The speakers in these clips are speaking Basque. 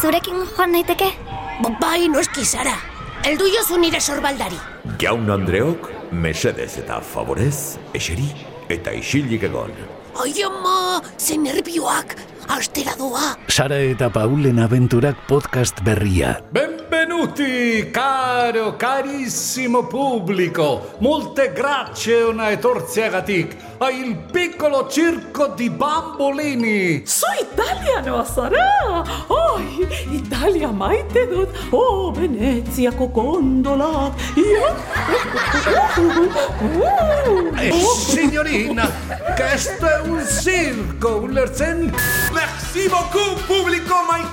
zurekin joan naiteke? Bai, noski zara. Eldu jozu nire sorbaldari. Jaun Andreok, mesedez eta favorez, eseri eta isilik egon. Ai ama, zen nervioak, astera doa. Sara eta Paulen aventurak podcast berria. Benvenuti, caro, carissimo pubblico. Molte grazie una e torziagatic il piccolo circo di bambolini. So italiano sarà. Oh, Italia mai tenut. Oh, Venezia cocondola. Io. Eh, oh. signorina, questo è un circo, un lerzen. Merci beaucoup, pubblico, my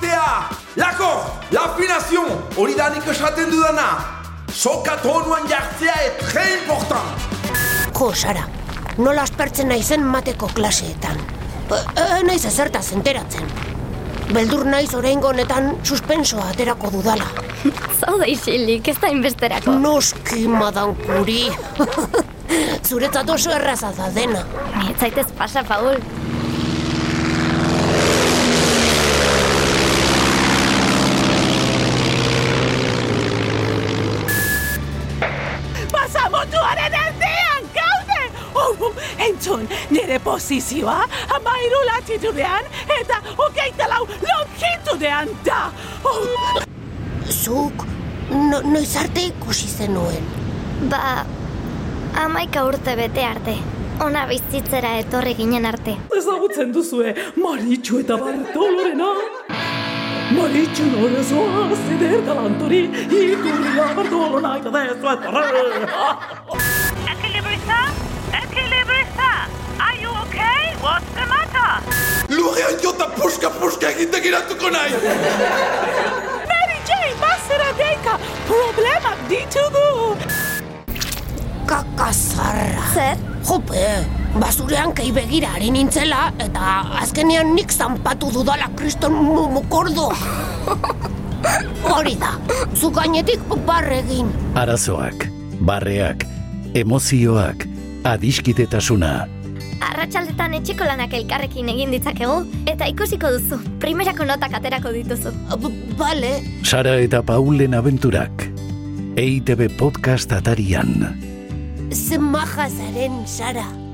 L'accord, l'affination, hori da nik esaten dudana. Soka tonuan jartzea et très important. Jo, Sara, nola aspertzen naizen mateko klaseetan. E, e, naiz ezertaz enteratzen. Beldur naiz oraingo honetan suspensoa aterako dudala. Zaude isilik, ez da inbesterako. Noski, madan kuri. Zuretzat oso erraza da dena. Ni ez zaitez pasa, Paul. Entzun, nire posizioa amairu latitudean eta hogeita lau longitudean da! Oh, Zuk, no, noiz arte ikusi zenuen. Ba, amaika urte bete arte. Ona bizitzera etorri ginen arte. ezagutzen duzue Maritxu eta Bartolorena? Maritxu norezoa zeder galantori iturria Bartolona eta dezu etorre! Lurrean jota puska puska egiten giratuko nahi. Mary Jane, bazera deika, problemak ditugu! Kakazarra. Zer? Jope, basurean kei begira ari nintzela, eta azkenean nik zanpatu dudala kriston mu- mukordo. Hori da, zu gainetik barregin. Arazoak, barreak, emozioak, adiskidetasuna. Arratxaldetan etxeko lanak elkarrekin egin ditzakegu, eta ikusiko duzu, primerako notak aterako dituzu. B bale, Sara eta Paulen aventurak. EITB podcast atarian. ze maja zaren, Sara.